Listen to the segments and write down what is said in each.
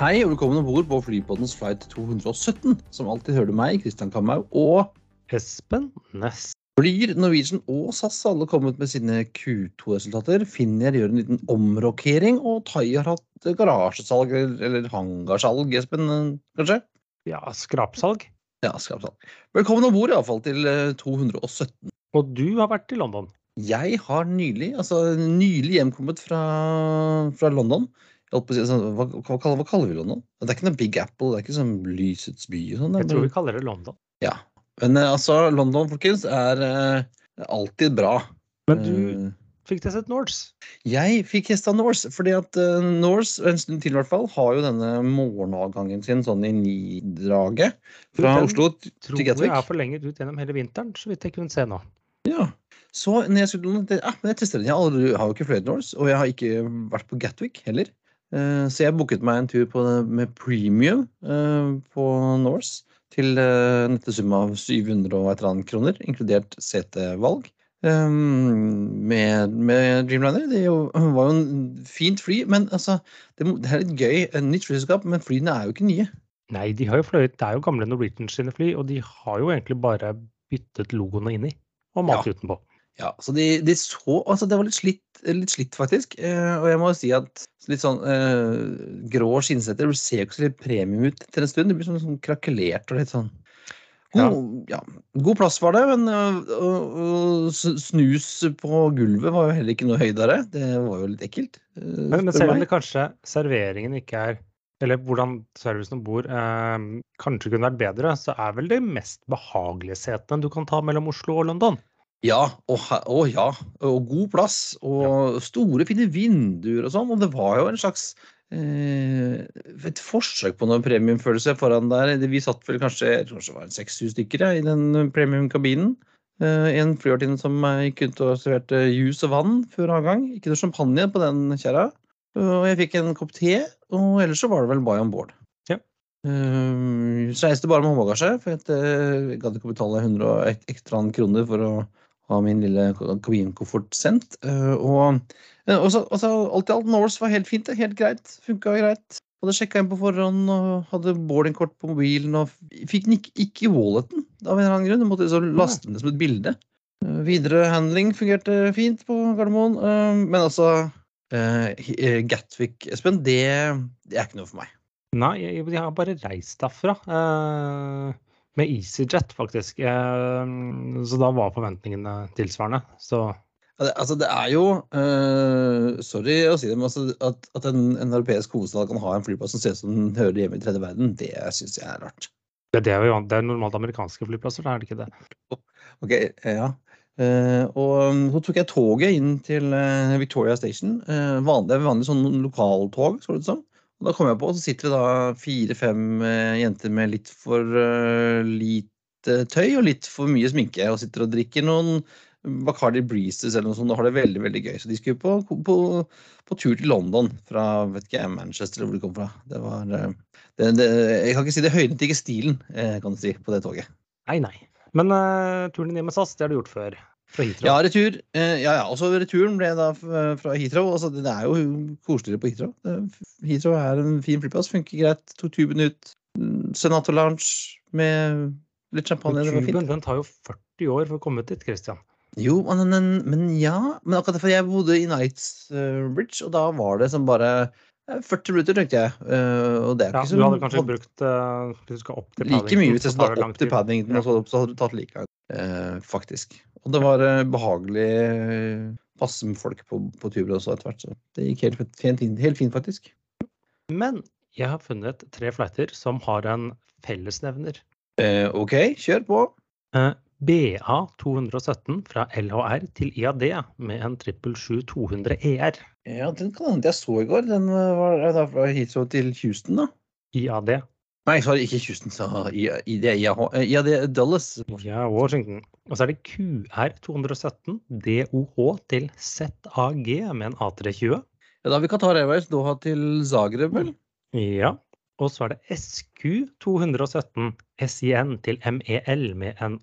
Hei og velkommen om bord på Flypoddens flight 217. Som alltid hører du meg, Kristian Kamhaug, og Espen Næss. Flyr, Norwegian og SAS alle kommet med sine Q2-resultater. Finner gjør en liten omrokering, og Thai har hatt garasjesalg, eller, hangarsalg, Espen, kanskje? Ja, skrapsalg. Ja, skrapsalg. Velkommen om bord iallfall til eh, 217. Og du har vært i London. Jeg har nylig, altså nylig hjemkommet fra, fra London. Sånn, hva, hva, kaller- hva kaller vi London? Det er ikke noe Big Apple, det er ikke sånn lysets by og sånn. Jeg tror vi kaller det London. Ja. Men eh, altså, London, folkens, er uh, alltid bra. Men du Eh, fikk testet Norse. jeg fikk testa Norse, fordi at uh, Norse, en stund til i hvert fall, har jo denne morgenavgangen sin sånn i nidraget. Fra Den Oslo til Gatwick. Tror jeg er forlenget ut gjennom hele vinteren, så vidt jeg kunne se nå. Ja. Så når jeg skulle ja, men jeg tester den. Jeg aldri, har jo ikke fløyet Norse, og jeg har ikke vært på Gatwick heller. Eh, så jeg booket meg en tur på, med premium eh, på Norse til uh, nette sum av 700 og et eller annet kroner, inkludert setevalg. Um, med, med Dreamliner. Det var jo en fint fly, men altså, det, er litt gøy. Nytt flyselskap, men flyene er jo ikke nye. Nei, de har jo fløyet Det er jo gamle Norwegian sine fly, og de har jo egentlig bare byttet logoene inni. Og malt utenpå. Ja, så de, de så Altså, det var litt slitt, litt slitt faktisk. Eh, og jeg må jo si at litt sånn eh, grå skinnsetter Du ser jo ikke så litt premium ut etter en stund. Det blir sånn, sånn krakelert og litt sånn God, ja. God plass var det, men å øh, s- snus på gulvet var jo heller ikke noe høydere. Det var jo litt ekkelt. øh, Men, men selv om det kanskje serveringen ikke er Eller hvordan servicen om bord eh, kanskje kunne vært bedre, så er vel det mest behagelige setene du kan ta mellom Oslo og London. Ja, og, og ja. Og god plass. Og store, fine vinduer og sånn. Og det var jo en slags eh, et forsøk på noe premiumfølelse foran der. Vi satt vel kanskje kanskje var seks-syv stykker ja, i den premiumkabinen. Eh, en flyvertinne som eh, gikk ut og serverte juice og vann før avgang. Ikke noe champagne på den kjerra. Eh, Og jeg fikk en kopp te, og ellers så var det vel buy on board. Ja. Eh, så reiste bare med håndbagasje, for jeg eh, gadd ikke å betale 100 og et ekstra kroner for å ha min lille kabinkoffert sendt. Eh, eh, og så, og så alt i alt, Norse var helt fint. Helt greit. Funka greit. Hadde sjekka inn på forhånd og hadde boardingkort på mobilen. og Fikk den ikke, ikke i walleten av en eller annen grunn. Jeg måtte liksom laste den som et bilde. Eh, Videre handling fungerte fint på Gardermoen. Men altså Gatwick, Espen, det, det er ikke noe for meg. Nei, jeg, har bare reist derfra. Eh, med EasyJet, faktisk. Eh, så da var forventningene tilsvarende. Så Altså, det er jo uh, Sorry å si det, men altså, at, at en, en europeisk hovedstad kan ha en flyplass som ser ut som den hører hjemme i tredje verden, det syns jeg er rart. det, det er jo det er normalt amerikanske flyplasser, da er det ikke det? Ok, ja. Uh, og um, så tok jeg toget inn til eh, Victoria Station. Uh, vanlig, vanlig sånn lokaltog, så det ut som. Og da kom jeg på, og så sitter vi da fire-fem eh, jenter med litt for eh, lite tøy og litt for mye sminke, og sitter og drikker noen Bacardi Breezes eller noe sånt og har det veldig veldig gøy. Så de skulle på, på, på tur til London fra vet ikke Manchester eller hvor de kom fra. Det var, eh, det, det, jeg kan ikke si det høynet ikke stilen, kan du si, på det toget. Nei, nei. Men uh, turen din med SAS, det har du gjort før? Fra Heathrow? Ja, retur. Eh, ja, ja. Også returen ble da fra Heathrow. Altså, det er jo koseligere på Heathrow. Heathrow er en fin flyplass, funker greit. Tok tuben ut. Senato Senator Lounge med litt champagne. Det var Tuben den tar jo 40 år for å komme dit, Christian. Jo, men, men, men ja. Men akkurat derfor jeg bodde i Knightsbridge, og da var det som bare eh, 40 minutter, tenkte jeg. Eh, og det er Ja, ikke du hadde kanskje brukt eh, Hvis du skal opp til like mye hvis jeg så skulle opp til. Paddington, Ja. og så, så hadde du tatt like lang eh, faktisk. Og det var eh, behagelig eh, passe med folk på, på tuber også etter hvert, så det gikk helt fint, helt fint faktisk. Men jeg har funnet tre flighter som har en fellesnevner. Eh, ok, kjør på. Eh, BA 217 fra LHR til IAD med en 777-200 ER. Ja, den kan hende jeg så i går. Den eh, var da fra Heathrow til Houston, da. IAD. Nei, sorry, ikke Houston, sa IAD, IAD eh, Ja, Dulles. Ja, Washington. Og så er det QR 217 DOH til ZAG med en A320. Ja, da har vi Qatar Airways Doha til Zagreb, vel? Ja. Og så er det SQ 217 SIN til MEL med en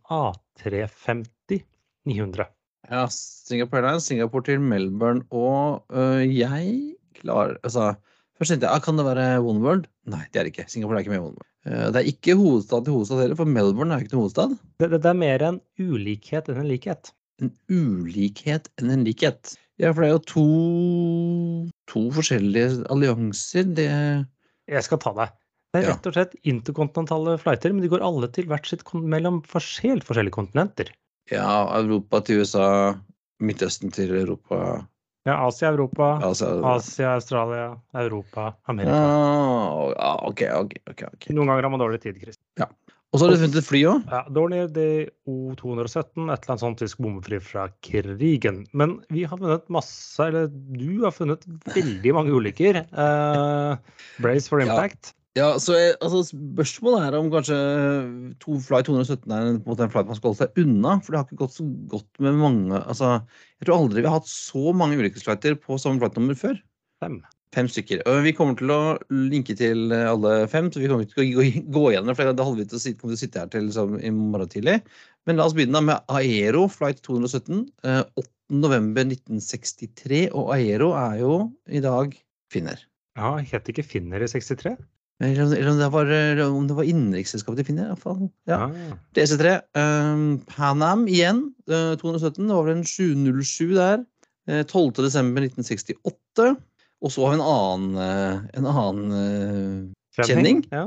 A350 900. Ja, Singapore Airlines, Singapore til Melbourne, og øh, jeg klarer Altså, Først tenkte jeg ah, kan det være One World. Nei, det er det ikke. Singapore er ikke med i One World. Eh, Det er ikke hovedstad til hovedstad heller, for Melbourne er ikke noe hovedstad. Det, det, det er mer en ulikhet enn en likhet. En ulikhet enn en likhet. Ja, for det er jo to, to forskjellige allianser. Det Jeg skal ta deg. Det er rett og slett interkontinentale flighter, men de går alle til hvert sitt mellom helt forskjellige kontinenter. Ja, Europa til USA, Midtøsten til Europa, Ja, Asia, Europa, Asia Asia, Australia, Europa, Amerika. Ah, ja, ok, ok. ok, ok. Noen ganger har man dårlig tid, Chris. Og så har du funnet et fly òg. Ja, Dornier DO217, et eller annet sånt tysk bombefly fra krigen. Men vi har funnet masse, eller du har funnet veldig mange ulykker. Uh, brace for Ja. impact. Ja, så jeg, altså, Spørsmålet er om kanskje to Fly 217 er en, på en flight man skal holde seg unna. For det har ikke gått så godt med mange altså, Jeg tror aldri vi har hatt så mange ulykkesflighter på samme flightnummer før. Fem. Fem stykker. Og vi kommer til å linke til eh, alle fem, så vi kommer ikke til å gå, gå gjennom det. for Da holder vi til å sitte, kommer til å sitte her til liksom, i morgen tidlig. Men la oss begynne da med Aero flight 217. Eh, 8.11.1963. Og Aero er jo i dag finner. Ja, het ikke Finner i 63? Eller eller om det var, eller om det var innenriksselskapet de Finner. i hvert fall. Ja. Ah. DC3. Um, Pan Am igjen. Uh, 217. Det var vel en 707 der. Uh, 12.12.1968. Og så har vi en annen, uh, en annen uh, Kjenning? Ja.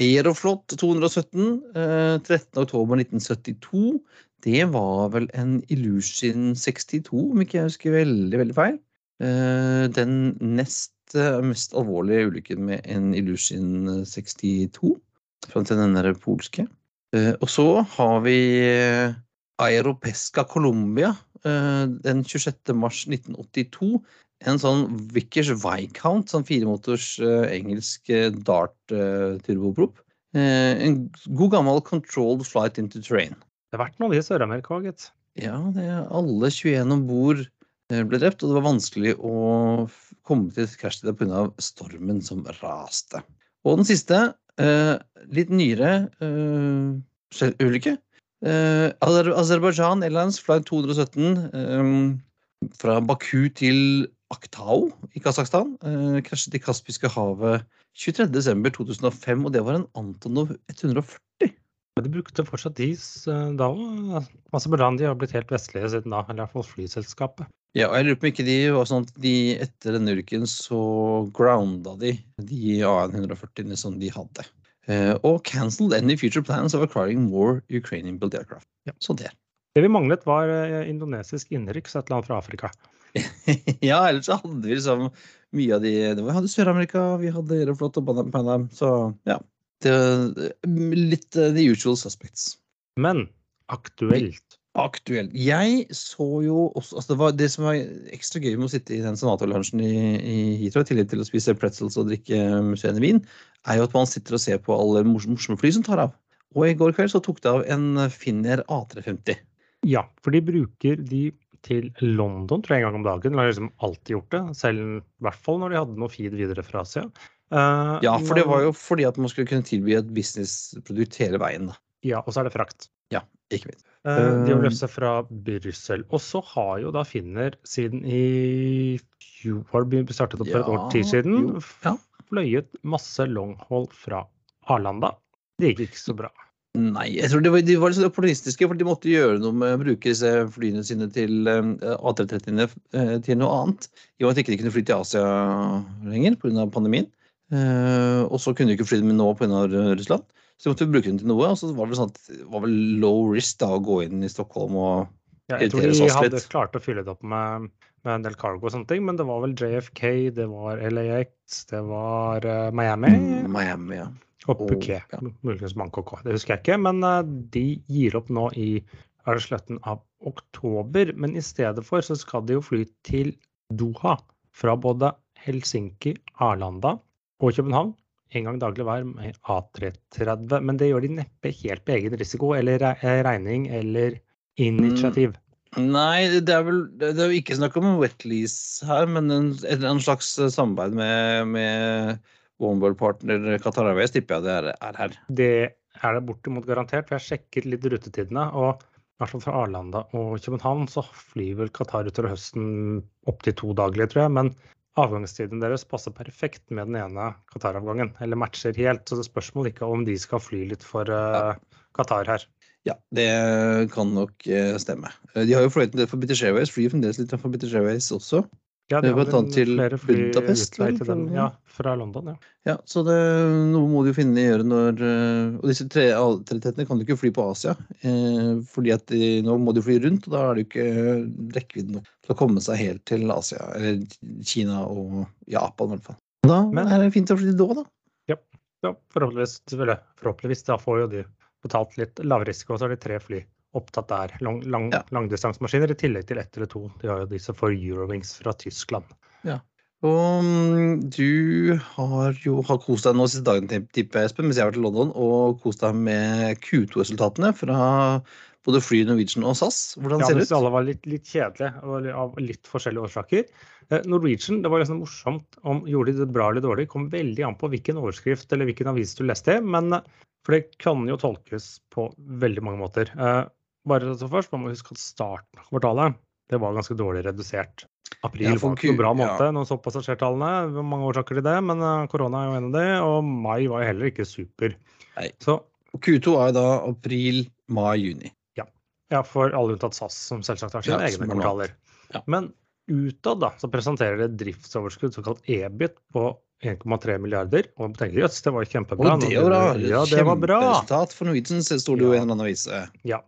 Aeroflot 217. Uh, 13.10.1972. Det var vel en Illusion 62, om ikke jeg husker veldig, veldig feil. Eh, Den nest eh, mest alvorlige ulykken med en Illusion 62. Fram til den der polske. Eh, Og så har vi eh, Aeropesca Colombia eh, den 26. mars 1982. En sånn Vickers Viscount, sånn firemotors eh, engelsk eh, dart eh, turboprop. Eh, en god gammel controlled flight into terrain. Det har vært noe i Sør-Amerika òg, gitt. Ja, det er alle 21 om bord eh, ble drept, og det var vanskelig å komme til krasjstedet krasj pga. stormen som raste. Og den siste, eh, litt nyere eh, ulykke. Eh, Aserbajdsjan Airlines flight 217 eh, fra Baku til Aktau i Kasakhstan. Krasjet i Kaspiske havet 23.12.2005, og det var en Antonov 140. Men de brukte fortsatt eh, da òg. Aserbajdsjan har blitt helt vestlige siden da, eller i hvert fall flyselskapet. Ja, og jeg lurer på om ikke de var sånn at de etter denne ulykken så grounda de de AN-140-ene som de hadde. Uh, og cancelled any future plans of acquiring more Ukrainian built aircraft. Ja. Så der. Det vi manglet, var eh, indonesisk innenriks, et eller annet fra Afrika. ja, ellers så hadde vi liksom mye av de det var, Vi hadde Sør-Amerika, vi hadde Aeroflot og Panam, Pan så ja. Det, litt uh, the usual suspects. Men aktuelt. Aktuelt. Jeg så jo også altså det, var, det som var ekstra gøy med å sitte i den senatorlunsjen i, i Heathrow, i tillegg til å spise pretzels og drikke museene vin, er jo at man sitter og ser på alle morsomme fly som tar av. Og i går kveld så tok det av en Finnair A350. Ja, for de bruker de til London tror jeg, en gang om dagen. De har liksom alltid gjort det, selv i hvert fall når de hadde noe feed videre fra Asia. Uh, Ja, for det var jo fordi at man skulle kunne tilby et businessprodukt hele veien. Ja, og så er det frakt. Ja, ikke minst. Eh, de har løst seg fra Brussel. Og så har jo da Finner siden i fjor startet opp for et år tid siden, jo, ja. fløyet masse longhold fra Arlanda. Det gikk ikke så bra. Nei, jeg tror de var, de var litt opportunistiske, for de måtte gjøre noe med å bruke flyene sine til eh, A330-ene eh, til noe annet. I og med at ikke de kunne fly til Asia lenger pga. pandemien. Og så kunne de ikke fly dem nå pga. Russland. Så måtte måtte bruke den til noe. Og så var det sånn at var vel low risk da å gå inn i Stockholm og Ja, jeg tror de hadde klart å fylle det opp med, med en del cargo og sånne ting, men det var vel JFK, det var LAX, det var eh, Miami mm, Miami. ja. og og- Phuket. ja. Muligens Bangkok òg, det husker jeg ikke. Men eh, de gir opp nå i er det slutten av oktober. Men i stedet for så skal de jo fly til Doha fra både Helsinki, Arlanda og København. En gang daglig hver med A330. Men det gjør de neppe helt på egen risiko eller regning eller initiativ. Nei, det er vel Det er jo ikke snakk om en wet lease her, men en, en, slags samarbeid med, med Oneboard-partner Qatar Airways tipper jeg det er, er her. Det er det bortimot garantert, for jeg sjekket litt rutetidene. og i hvert fall fra Arlanda og København så flyr vel Qatar utover høsten opptil to daglige, tror jeg. Men avgangstiden deres passer perfekt med den ene Qatar-avgangen. Eller matcher helt. Så det er spørsmål ikke om de skal fly litt for uh, Qatar her. Ja, det kan nok uh, stemme. De har jo fløyet en del for British Airways. Flyr fremdeles litt for British Airways også. Ja, de er blant annet til Budapest, til dem. Ja, fra London, ja. Ja, så det, noe må du jo finne gjøre når eh, Og disse tre rettighetene kan du ikke fly på Asia. Eh, fordi at de, nå må du fly rundt, og da er det jo ikke rekkevidde nok til å komme seg helt til Asia. Eller Kina og Japan, i hvert fall. Da Men- er det fint å fly til Doha, da. ja forhåpentligvis, forhåpentligvis da får jo de betalt litt lavrisiko, og så har de tre fly opptatt der. Lang, lang, Ja. Langdistansemaskiner i tillegg til ett eller to. De har jo disse for Eurowings fra Tyskland. Og mm, du har jo har kost deg nå siste dagen, tipper jeg, Espen, mens jeg har vært i London, og kost deg med Q2-resultatene fra både Fly, Norwegian og SAS. Hvordan Ja, ser det ut? Ja, alle var litt, litt kjedelige av litt forskjellige årsaker. Eh, Norwegian, det var liksom morsomt om gjorde de det bra eller dårlig. kom veldig an på hvilken overskrift eller hvilken avis du leste. Men, eh, for det kan jo tolkes på veldig mange måter. Bare så først, Man må huske at starten av kvartalet det var ganske dårlig redusert. April Ja, var ikke noen bra måned ja. måned. Så passasjertallene. Mange årsaker til det, men eh, korona er jo en av det. Og mai var jo heller ikke super. Nei. Så Og Q2 er da april, mai, juni. Ja, for alle unntatt SAS, som selvsagt har sine Ja, egne kvartaler. Ja. Men utad da, så presenterer det driftsoverskudd, såkalt EBIT, på 1,3 milliarder. Og tenker jøss, det var jo kjempebra. Og det var bra. Ja, det var bra. Kjemperesultat for Norwegian, sto det jo i Ja. en eller annen avis. eh. Ja.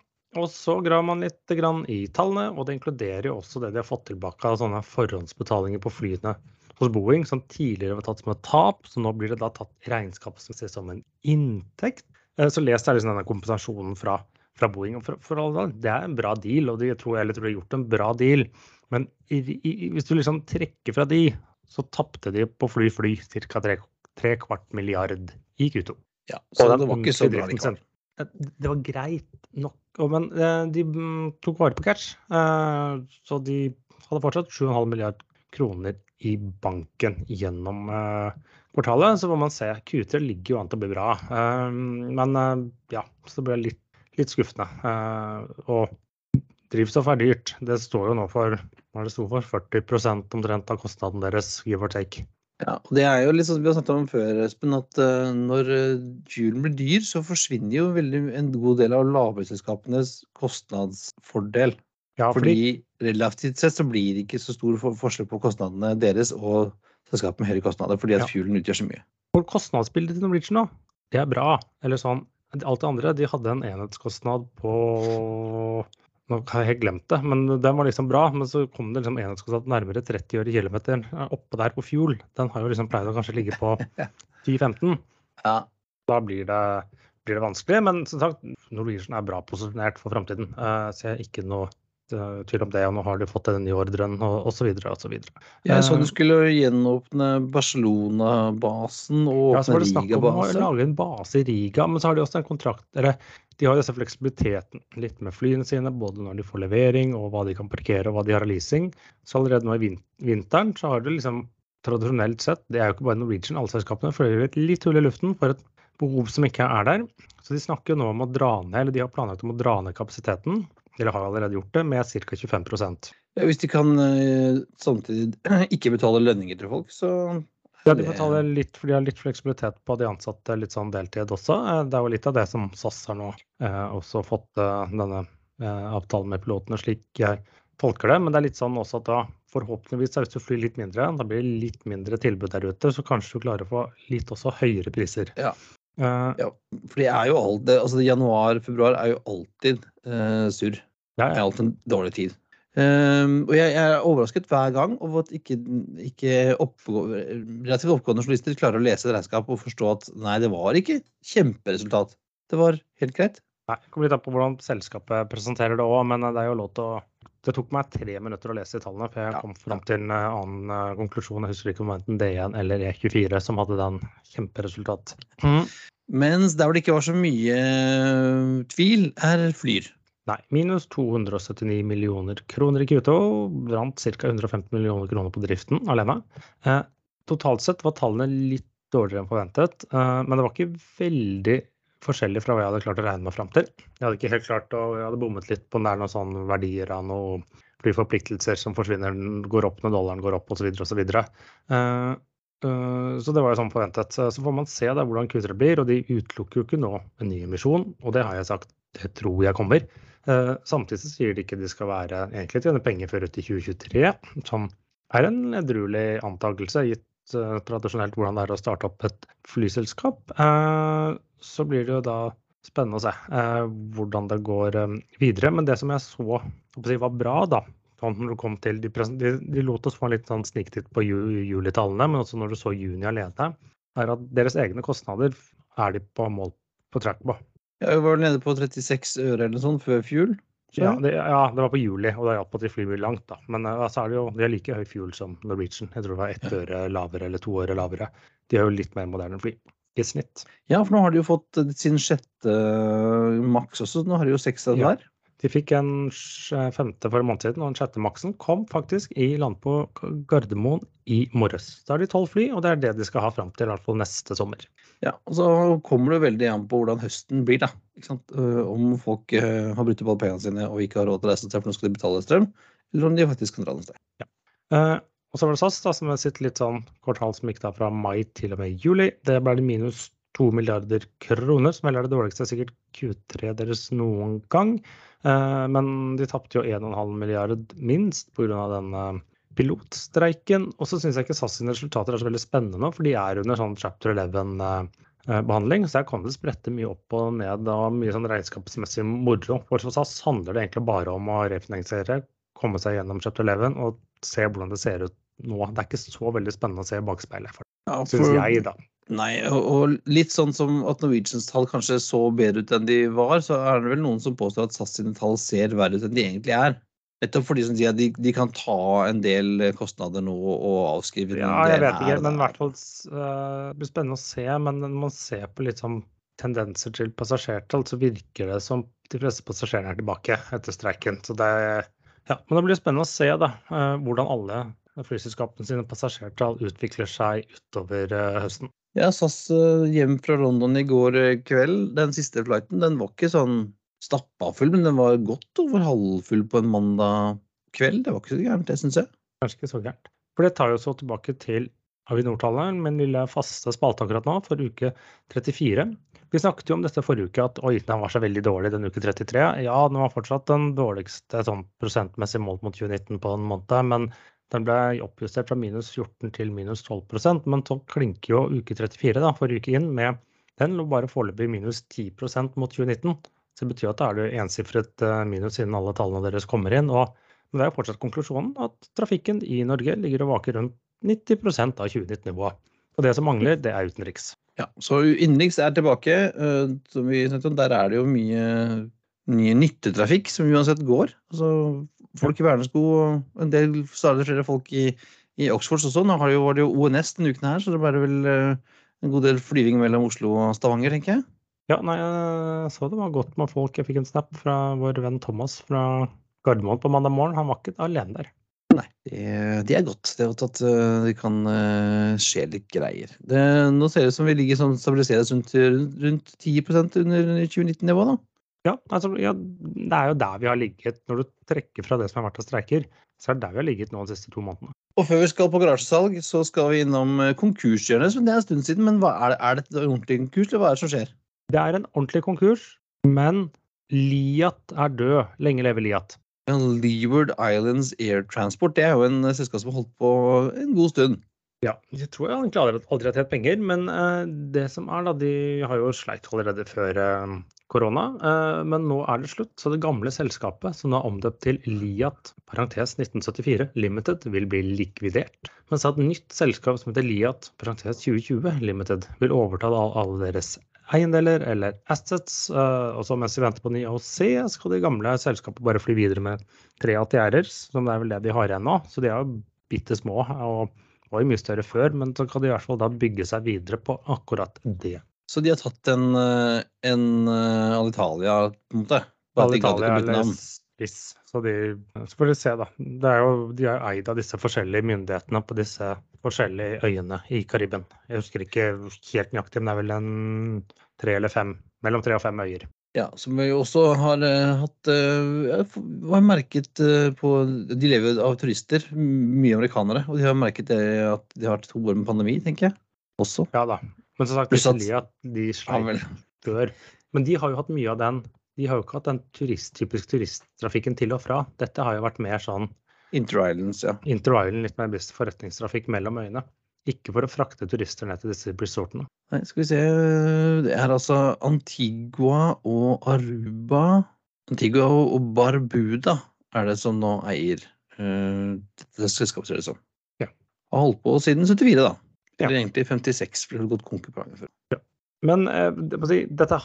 Og så graver man litt i tallene, og det inkluderer jo også det de har fått tilbake av sånne forhåndsbetalinger på flyene hos Boeing, som tidligere var tatt som et tap, så nå blir det da tatt regnskapsmessig som en inntekt. Eh, Så les der liksom denne kompensasjonen fra, fra Boeing. Og for, for alle, det er en bra deal, og de tror, eller tror de har gjort en bra deal. Men i, i, hvis du liksom trekker fra de, så tapte de på fly-fly ca. Tre, tre kvart milliard i Q2. Ja, så det var ikke så bra likevel. Det var greit nok, men eh, de mm, tok vare på cash. eh, Så de hadde fortsatt 7,5 milliard kroner i banken gjennom eh, kvartalet. Så får man se. Q3 ligger jo an til å bli bra. Men ja, så det ble litt, litt skuffende. Og drivstoff er dyrt. Det står jo nå for det for 40 omtrent av kostnaden deres, give or take. Ja, og det er jo litt sånn som vi har snakket om før, Espen, at eh, når uh, julen blir dyr, så forsvinner jo veldig en god del av lavprisselskapenes kostnadsfordel. Ja, fordi Fordi relativt sett så blir det ikke så stor forskjell på kostnadene deres og selskapet med høyere kostnader, fordi at Ja. fuelen utgjør så mye. For kostnadsbildet til Norwegian nå, det er bra. Eller sånn, alt det andre, de hadde en enhetskostnad på Nå har jeg helt glemt det, men den var liksom bra. Men så kom det liksom enhetskostnad nærmere 30 øre kilometeren eh, oppå der på fuel. Den har jo liksom pleid å kanskje ligge på 10-15. Ja. Da blir det, blir det vanskelig. Men som sagt, Norwegian er bra posisjonert for framtiden. Uh, jeg har ikke noe eh, tvil om det. Og nå har de fått den nye ordren og osv. osv. Jeg så Eh, du skulle gjenåpne Barcelona-basen og Ja, så var det snakk om å lage en base i Riga, men så har de også en kontrakt eller de har disse fleksibiliteten litt med flyene sine, både når de får levering og hva de kan parkere og hva de har av leasing. Så allerede nå i vinteren så har du liksom tradisjonelt sett, det er jo ikke bare Norwegian, alle selskapene et litt hull i luften for et behov som ikke er der. Så de snakker jo nå om å dra ned, eller de har planlagt om å dra ned kapasiteten, eller har allerede gjort det, med ca. 25 Ja, hvis de kan eh, samtidig ikke betale lønninger til folk, så Ja, de betaler litt, for de har litt fleksibilitet på de ansatte, litt sånn deltid også. Eh, Det er jo litt av det som SAS har nå eh, også fått eh, denne eh, avtalen med pilotene, slik jeg tolker det. Men det er litt sånn også at da forhåpentligvis, hvis du flyr litt mindre, da blir det litt mindre tilbud der ute, så kanskje du klarer å få litt også høyere priser. Ja. Eh, Ja, for det er jo alltid altså Januar, februar er jo alltid eh, surr. Ja, Det er alltid en dårlig tid. Um, og jeg, jeg er overrasket hver gang over at ikke, ikke oppgå, relativt oppgående journalister klarer å lese et regnskap og forstå at nei, det var ikke kjemperesultat. Det var helt greit. Nei, det kommer litt an på hvordan selskapet presenterer det òg, men det er jo lov til å Det tok meg tre minutter å lese tallene for jeg Ja, kom fram til en eh, annen eh, konklusjon. Jeg husker ikke om enten D1 eller E24 som hadde den kjemperesultat. Mens der hvor det ikke var så mye eh, tvil, er Flyr. Nei, minus 279 millioner kroner i Q2. Brant ca. 150 millioner kroner på driften alene. Eh, totalt sett var tallene litt dårligere enn forventet, eh, men det var ikke veldig forskjellig fra hva jeg hadde klart å regne meg fram til. Jeg hadde ikke helt klart å, jeg hadde bommet litt på er noen sånne verdier av noe flyforpliktelser som forsvinner, går opp når dollaren går opp osv. osv. Uh, uh, så det var jo sånn forventet. Så får man se da hvordan Q3 blir, og de utelukker jo ikke nå en ny emisjon. Og det har jeg sagt, det tror jeg kommer. Uh, samtidig sier de ikke de skal være egentlig tjene penger før ut i 2023, som er en edruelig antakelse, gitt uh, tradisjonelt hvordan det er å starte opp et flyselskap. Uh, så blir det jo da spennende å se hvordan det går videre. Men det som jeg så var bra, da, sånn når det kom til de, de lot oss få en litt sånn sniktitt på julitallene, men også når du så juni alene, er at deres egne kostnader er de på mål på track på. Ja, vi var nede på 36 øre eller sånn før fuel. Ja det, ja, det, var på juli, og det hjalp at de flyr mye langt. da. Men uh, altså er det jo, de har like høy fuel som Norwegian. Jeg tror det var ett øre lavere eller to øre lavere. De har jo litt mer moderne fly i snitt. Ja, for nå har de jo fått sin sjette maks også. Nå har de jo seks av det ja. De fikk en femte for en måned siden, og den sjette maksen kom faktisk i land på Gardermoen i morges. Da har de tolv fly, og det er det de skal ha fram til i hvert fall neste sommer. Ja, og så kommer det veldig an på hvordan høsten blir, da. Om folk har brutt opp alle pengene sine og ikke har råd til å reise til, for nå skal de betale strøm, eller om de faktisk kan dra noe sted. Ja. Uh, og så var det SAS, da, som sitter litt sånn kvartal som gikk da fra mai til og med juli. Det ble det minus 2 milliarder kroner, som heller er det dårligste sikkert Q3 deres noen gang. Uh, men de tapte jo 1,5 milliard minst pga. den uh, pilotstreiken. Og så syns jeg ikke SAS sine resultater er så veldig spennende nå, for de er under sånn chapter 11-behandling. Så der kan det sprette mye opp og ned og mye sånn regnskapsmessig moro. For SAS handler det egentlig bare om å refinansiere, komme seg gjennom chapter 11 og se hvordan det ser ut nå. Det er ikke så veldig spennende å se bakspeilet, ja, syns jeg, da. Nei, og litt sånn som at Norwegians tall kanskje så bedre ut enn de var, så er det vel noen som påstår at SAS sine tall ser verre ut enn de egentlig er. Nettopp fordi som sier at de, de, kan ta en del kostnader nå og avskrive Ja, jeg vet ikke, men i hvert fall uh, det blir spennende å se. Men når man ser på litt sånn tendenser til passasjertall, så virker det som de fleste passasjerene er tilbake etter streiken. Så det, ja, men det blir spennende å se da, uh, hvordan alle flyselskapene sine passasjertall utvikler seg utover høsten. Ja, SAS hjem fra London i går kveld, den siste flighten, den var ikke sånn stappa full, men den var godt over halvfull på en mandag kveld. Det var ikke så gærent, det syns jeg. Kanskje ikke så gærent. For det tar jo så tilbake til Avinor-tallet, min lille faste spalte akkurat nå, for uke 34. Vi snakket jo om dette forrige uke, at oi, den var så veldig dårlig den uke 33. Ja, den var fortsatt den dårligste sånn prosentmessig målt mot 2019 på en måned, men den ble oppjustert fra minus 14 til minus 12% Men så klinker jo uke 34 da, forrige uke inn med Den lå bare foreløpig minus 10% mot 2019. Så det betyr at da er det ensifret eh, minus siden alle tallene deres kommer inn. Og, men det er jo fortsatt konklusjonen at trafikken i Norge ligger og vaker rundt 90% av 2019-nivået. Og det som mangler, det er utenriks. Ja, så innenriks er tilbake. Eh, Der er det jo mye, mye nyttetrafikk som uansett går. Altså, folk i vernesko og en del stadig flere folk i, i Oxford. Nå har det jo, var det jo ONS denne uken her, så det ble vel eh, en god del flyving mellom Oslo og Stavanger, tenker jeg. Ja, nei, jeg så det var godt med folk. Jeg fikk en snap fra vår venn Thomas fra Gardermoen på mandag morgen. Han var ikke alene der. Nei, det, er godt. Det er godt at uh, det kan uh, skje litt greier. Det, nå ser det ut som vi ligger sånn stabiliseres rundt, rundt 10% under 2019-nivået, da. Ja, altså, ja, det er jo der vi har ligget. Når du trekker fra det som har vært av streiker, så er det der vi har ligget nå de siste to månedene. Og før vi skal på garasjesalg, så skal vi innom eh, konkurshjørnet. Det er en stund siden, men er, det, er det et ordentlig konkurs, eller hva er det som skjer? Det er en ordentlig konkurs, men Liat er død. Lenge leve Liat. Leeward Islands Air Transport det er jo en eh, selskap som har holdt på en god stund. Ja, jeg tror jeg aldri, aldri har tjent penger, men uh, det som er da, de har jo sleit allerede før uh, korona. Men nå er det slutt, så det gamle selskapet, som nå er omdøpt til Liat parentes 1974 Limited, vil bli likvidert. Mens et nytt selskap som heter Liat parentes 2020 Limited vil overta alle deres eiendeler eller assets. Uh, og så mens vi venter på ny AOC, skal de gamle selskapene bare fly videre med tre ATR-er, som det er vel det de har igjen nå. Så de er jo bitte små og var jo mye større før, men så kan de i hvert fall da bygge seg videre på akkurat det. Så de har tatt en, eh, en uh, Alitalia, på en måte? Alitalia eller Spiss. Så, de, så får vi se, da. Er jo, de er eid av disse forskjellige myndighetene på disse forskjellige øyene i Karibien. Jeg husker ikke helt nøyaktig, men det er vel en tre eller fem, mellom tre og fem øyer. Ja, som vi også har uh, hatt uh, har merket uh, på De lever av turister, mye amerikanere. Og de har merket det at de har to år med pandemi, tenker jeg. Også. Ja da. Men som sagt, Pluss at- de sleit før. Men de har jo hatt mye av den De har jo ikke hatt den turist, typisk turisttrafikken til og fra. Dette har jo vært mer sånn Inter-Islands, ja. Inter-Island, litt mer bevisst forretningstrafikk mellom øyene. Ikke for å frakte turister ned til disse resortene. Nei, skal vi se Det er altså Antigua og Aruba Antigua og Barbuda er det som nå eier uh, dette selskapet, ser det som. Ja. Har holdt på siden 74, da. Ja. Eller egentlig 56, for det gått konkurranse et Ja. før. Men eh, dette,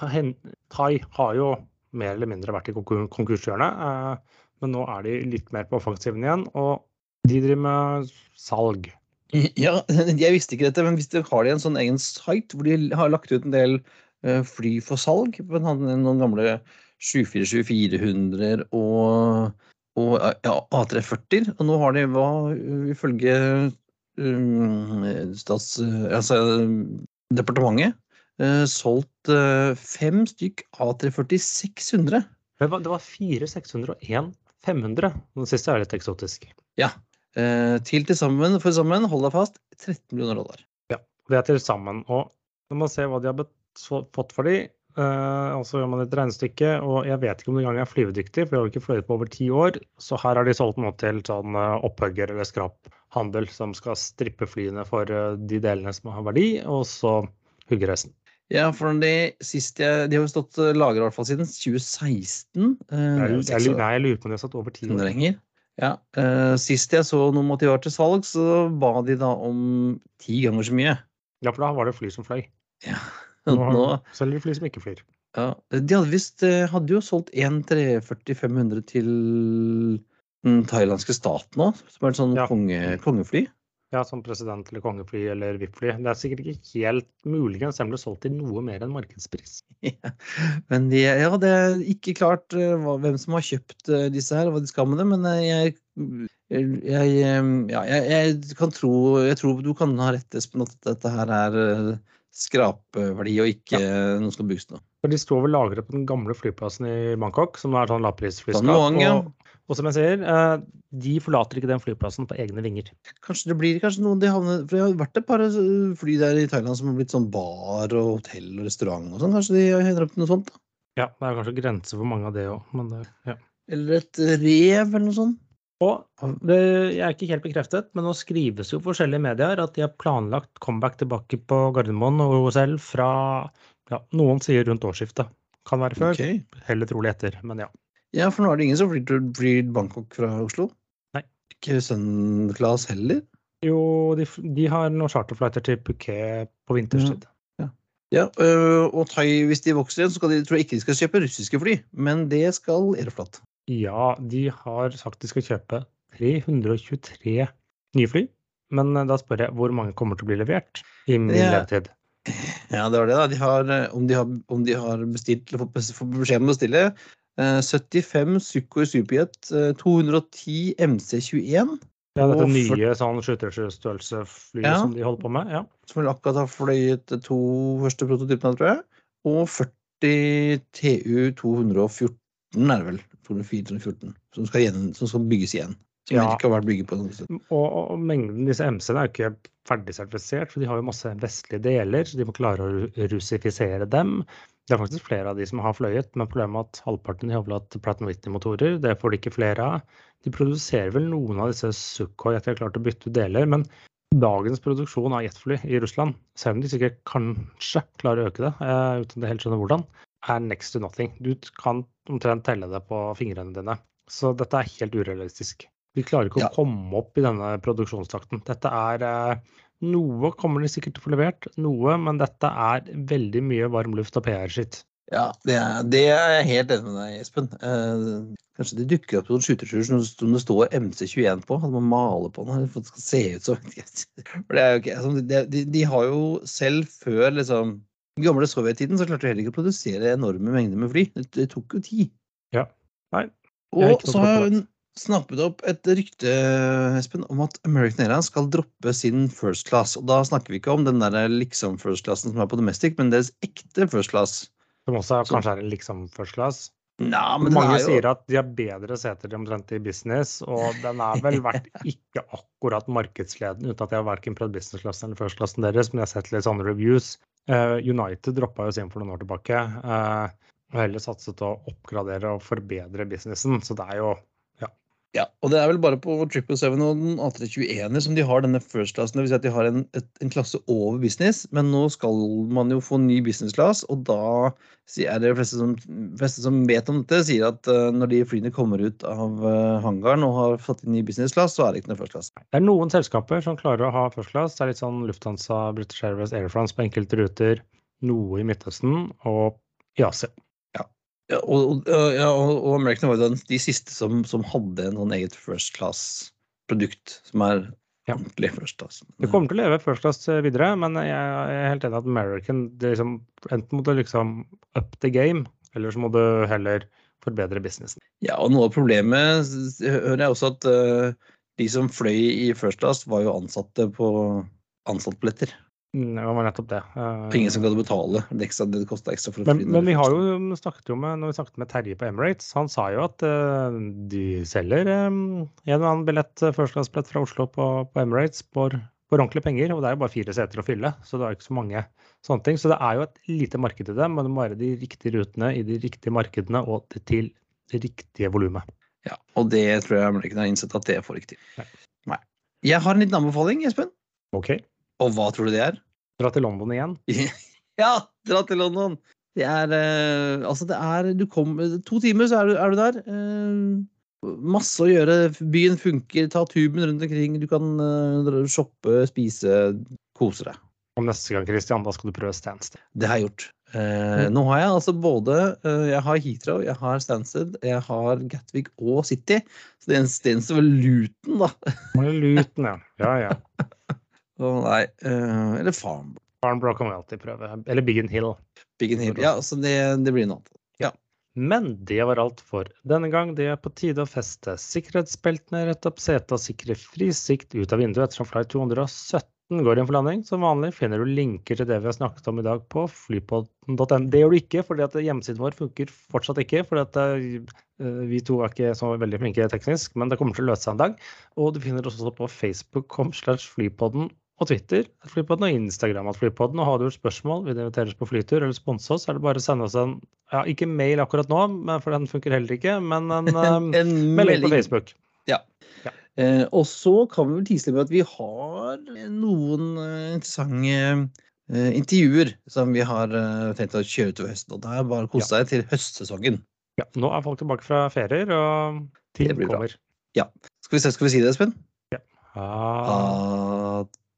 Thai har jo mer eller mindre vært i konkur konkurshjørnet. Eh, men nå er de litt mer på offensiven igjen, og de driver med salg. Ja, jeg visste ikke dette, men hvis de har de en sånn egen site hvor de har lagt ut en del eh, fly for salg, på noen gamle 747-400 og, og ja, A340-er, og nå har de hva ifølge um, stats... Altså departementet uh, solgt uh, fem stykk A340 600. Det var, det var 4 600 og 1 500. Den siste er litt eksotisk. Ja. Eh, til til sammen, for sammen, hold deg fast, 13 millioner dollar. Ja, Det er til sammen. Og når man ser hva de har fått for de, eh, og så gjør man et regnestykke, og jeg vet ikke om de engang er flyvedyktige, for de har jo ikke fløyet på over ti år, så her har de solgt noe til sånn eh, opphugger eller skraphandel som skal strippe flyene for de delene som har verdi, og så hugge resten. Ja, for de siste De har jo stått lagra i hvert fall siden 2016. Eh, Jeg, jeg, nei, jeg lurer på om de har satt over ti år. Ja, eh, Sist jeg så noe om at de var til salg, så ba de da om ti ganger så mye. Ja, for da var det fly som fløy. Ja, Nå nå, selger de fly som ikke flyr. ja. De hadde visst eh, hadde jo solgt en 340-500 til den thailandske staten òg, som er et sånn Ja. konge, kongefly. Ja, som president eller kongefly eller VIP-fly. Det er sikkert ikke helt muligens den ble solgt til noe mer enn markedspris. Ja. Men de, ja, det er ikke klart eh, hvem som har kjøpt eh, disse her, og hva de skal med dem, men eh, jeg, jeg, ja, jeg, jeg kan tro Jeg tror du kan ha rett, Espen, at dette her er skrapverdi og ikke ja. noe som skal brukes noe. For de står vel lagret på den gamle flyplassen i Bangkok, som er sånn lavprisflyskap. Ja. Og, og som jeg sier, eh, de forlater ikke den flyplassen på egne vinger. Kanskje det blir kanskje noen de havner For det har vært et par eh, fly der i Thailand som har blitt sånn bar og hotell og restaurant og sånn. Kanskje de hender opp til noe sånt? da? Ja, det er kanskje grenser for mange av det òg, men det, ja. Eller et rev eller noe sånt? Og det jeg er ikke helt bekreftet, men nå skrives jo forskjellige medier at de har planlagt comeback tilbake på Gardermoen og OSL fra ja, noen sier rundt årsskiftet. Kan være før, okay. heller trolig etter, men ja. Ja, for nå er det ingen som flyr Bangkok fra Oslo? Nei. Ikke Sun Class heller? Jo, de, de har noen charterflighter til Phuket på vinterstid. Ja, Ja, og Thai, hvis de vokser igjen, så de, tror jeg ikke de skal kjøpe russiske fly, men det skal Aeroflot. Ja, de har sagt de skal kjøpe 323 nye fly. Men eh, da spør jeg hvor mange kommer til å bli levert i min Ja. levetid? Ja, det var det, da. De har, øh, om, de har, om de har bestilt, eller fått beskjed om å bestille øh, 75 Sukhoi Superjet, øh, 210 MC21, Ja, dette Og nye sånn 737-størrelsesflyet Ja. som de holder på med. Ja. som vel akkurat har fløyet de to første prototypene, tror jeg, og 40 TU 214 er det vel, 204-214, som, skal igjen- som skal bygges igjen. Som Ja. ikke har vært bygget på noe sted. Og, og, mengden disse MC-ene er jo ikke ferdig sertifisert, for de har jo masse vestlige deler, så de må klare å ru- russifisere dem. Det er faktisk flere av de som har fløyet, men problemet er at halvparten har vel hatt Pratt Whitney-motorer. Det får de ikke flere av. De produserer vel noen av disse Sukhoi etter at de har klart å bytte ut deler, men dagens produksjon av jetfly i Russland, selv om de sikkert kanskje klarer å øke det, uh, uten jeg helt skjønner hvordan, er next to nothing. Du kan omtrent telle det på fingrene dine. Så dette er helt urealistisk. Vi klarer ikke Ja. å komme opp i denne produksjonstakten. Dette er eh, Noe kommer de sikkert til å få levert, noe, men dette er veldig mye varm luft og PR-skitt. Ja, det er, det er jeg helt enig med deg, Espen. Eh, kanskje det dukker opp noen skytersjuer som det står MC21 på. At man maler på den for det skal se ut som For det er jo ikke, altså, de, de, de har jo selv før liksom den gamle sovjettiden så klarte de heller ikke å produsere enorme mengder med fly. Det, det tok jo tid. Ja. Nei, Og så har hun snappet opp et rykte Espen, om at American Airlines skal droppe sin first class. Og da snakker vi ikke om den der liksom first classen som er på domestic, men deres ekte first class. Som også Så- kanskje er en liksom first class. Men Mange er jo sier at de har bedre seter omtrent i business, og den er vel vært ikke akkurat markedsledende, uten at jeg har verken prøvd business class eller first classen deres, men jeg har sett litt sånne reviews. Uh, United droppa jo sin for noen år tilbake, Uh, og heller satset å oppgradere og forbedre businessen, så det er jo Ja, og det er vel bare på 777 og den A321 som de har denne first classen. Det vil si at de har en, et, en klasse over business, men nå skal man jo få ny business class, og da er det de fleste som, fleste som vet om dette, sier at uh, når de flyene kommer ut av uh, hangaren og har fått inn ny business class, så er det ikke noe first class. Det er noen selskaper som klarer å ha first class. Det er litt sånn Lufthansa, British Airways, Air France på enkelte ruter. Noe i Midtøsten og i Asia. Ja, og, ja, og American var jo den, de siste som, som hadde en sånn eget first class-produkt, som er Ja. ordentlig first class. Det kommer til å leve first class eh, videre, men jeg er helt enig at American det er liksom, Enten må du liksom up the game, eller så må du heller forbedre businessen. Ja, og noe av problemet hører jeg også at uh, de som fløy i first class, var jo ansatte på ansattbilletter. Mm, Det var nettopp det. Eh, ingen som å betale det, ekstra, det kosta ekstra for å Men, fly. men vi har jo snakket jo med, når vi snakket med Terje på Emirates, han sa jo at uh, de selger um, en eller annen billett, førsteklassebillett fra Oslo på, på Emirates for, for ordentlige penger. Og det er jo bare fire seter å fylle, så det er ikke så mange sånne ting. Så det er jo et lite marked i det, men det må være de riktige rutene i de riktige markedene og det til det riktige volumet. Ja, og det tror jeg American har innsett at det får ikke til. Nei. Nei. Jeg har en liten anbefaling, Espen. OK, Og hva tror du det er? dra til London igjen. ja, dra til London! Det er eh, Altså, det er Du kommer To timer, så er du, er du der. Eh, masse å gjøre. Byen funker. Ta tuben rundt omkring. Du kan eh, shoppe, spise, kose deg. Og neste gang, Christian, da skal du prøve Stansted. Det har jeg gjort. Mm. nå har jeg altså både eh, Jeg har Heathrow, jeg har Stansted, jeg har Gatwick og City. Så det eneste Stansted var Luton, da. Luton, ja. Ja, ja. Å nei. Uh, eller Farm. Farmbro kan vi alltid prøve. Eller Biggin Hill. Biggin Hill. Ja, så det, det blir noe annet. Men det var alt for denne gang. Det er på tide å feste sikkerhetsbeltene, rette opp setet og sikre fri sikt ut av vinduet ettersom flight 217 går inn for landing. Som vanlig finner du linker til det vi har snakket om i dag på flypodden.no. Det gjør du ikke, fordi at hjemmesiden vår funker fortsatt ikke. fordi at eh, vi to er ikke så veldig flinke teknisk, men det kommer til å løse seg en dag. Og du finner oss også på Facebook.com slash flypodden og Twitter at Flypodden og Instagram at Flypodden. Og har du spørsmål, vil du inviteres på flytur eller sponse oss, så er det bare å sende oss en ja, ikke mail akkurat nå, for den funker heller ikke, men en, En, eh, melding på Facebook. Eh, og så kan vi vel tise med at vi har noen eh, interessante eh, intervjuer som vi har eh, tenkt å kjøre utover høsten. Og det er bare å kose seg til høstsesongen. Ja, nå er folk tilbake fra ferier, og ting kommer. bra. Ja. Skal vi, se, skal vi si det, Espen? Ha Ah. det